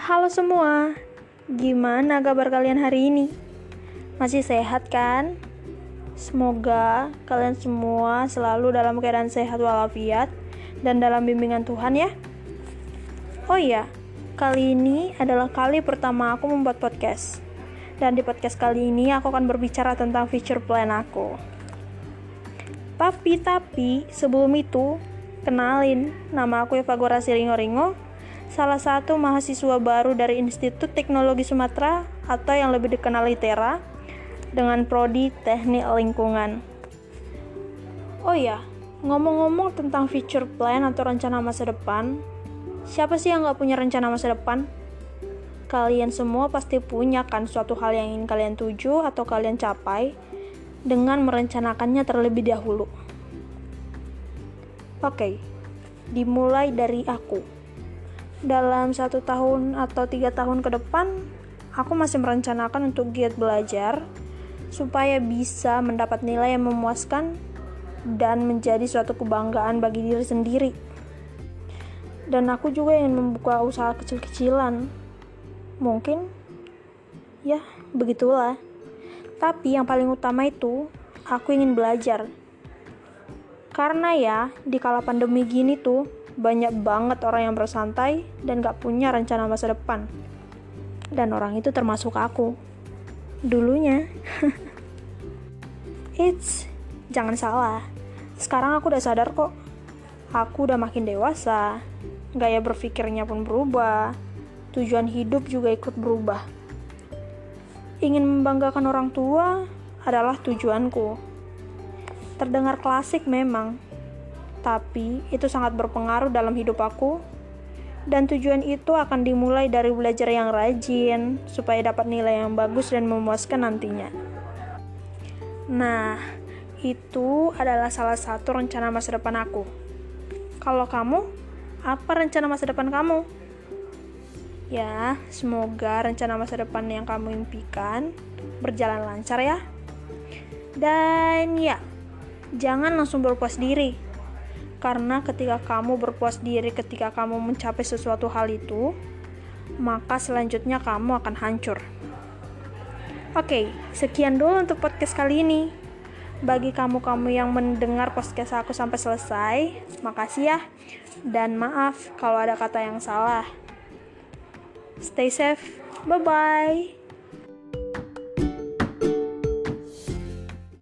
Halo semua, gimana kabar kalian hari ini? Masih sehat kan? Semoga kalian semua selalu dalam keadaan sehat walafiat dan dalam bimbingan Tuhan ya. Oh iya, kali ini adalah kali pertama aku membuat podcast. Dan di podcast kali ini aku akan berbicara tentang future plan aku. Tapi, tapi, sebelum itu, kenalin, nama aku Eva Gorasi Ringo Ringo, salah satu mahasiswa baru dari Institut Teknologi Sumatera atau yang lebih dikenal ITERA dengan prodi Teknik Lingkungan. Oh ya, ngomong-ngomong tentang future plan atau rencana masa depan, siapa sih yang nggak punya rencana masa depan? Kalian semua pasti punya kan suatu hal yang ingin kalian tuju atau kalian capai dengan merencanakannya terlebih dahulu. Oke, dimulai dari aku dalam satu tahun atau tiga tahun ke depan, aku masih merencanakan untuk giat belajar supaya bisa mendapat nilai yang memuaskan dan menjadi suatu kebanggaan bagi diri sendiri. Dan aku juga ingin membuka usaha kecil-kecilan. Mungkin, ya, begitulah. Tapi yang paling utama itu, aku ingin belajar. Karena ya, di kala pandemi gini tuh, banyak banget orang yang bersantai dan gak punya rencana masa depan. Dan orang itu termasuk aku. Dulunya. It's, jangan salah. Sekarang aku udah sadar kok. Aku udah makin dewasa. Gaya berpikirnya pun berubah. Tujuan hidup juga ikut berubah. Ingin membanggakan orang tua adalah tujuanku. Terdengar klasik memang, tapi itu sangat berpengaruh dalam hidup aku. Dan tujuan itu akan dimulai dari belajar yang rajin, supaya dapat nilai yang bagus dan memuaskan nantinya. Nah, itu adalah salah satu rencana masa depan aku. Kalau kamu, apa rencana masa depan kamu? Ya, semoga rencana masa depan yang kamu impikan berjalan lancar ya. Dan ya, jangan langsung berpuas diri karena ketika kamu berpuas diri ketika kamu mencapai sesuatu hal itu, maka selanjutnya kamu akan hancur. Oke, sekian dulu untuk podcast kali ini. Bagi kamu-kamu yang mendengar podcast aku sampai selesai, makasih ya. Dan maaf kalau ada kata yang salah. Stay safe. Bye-bye.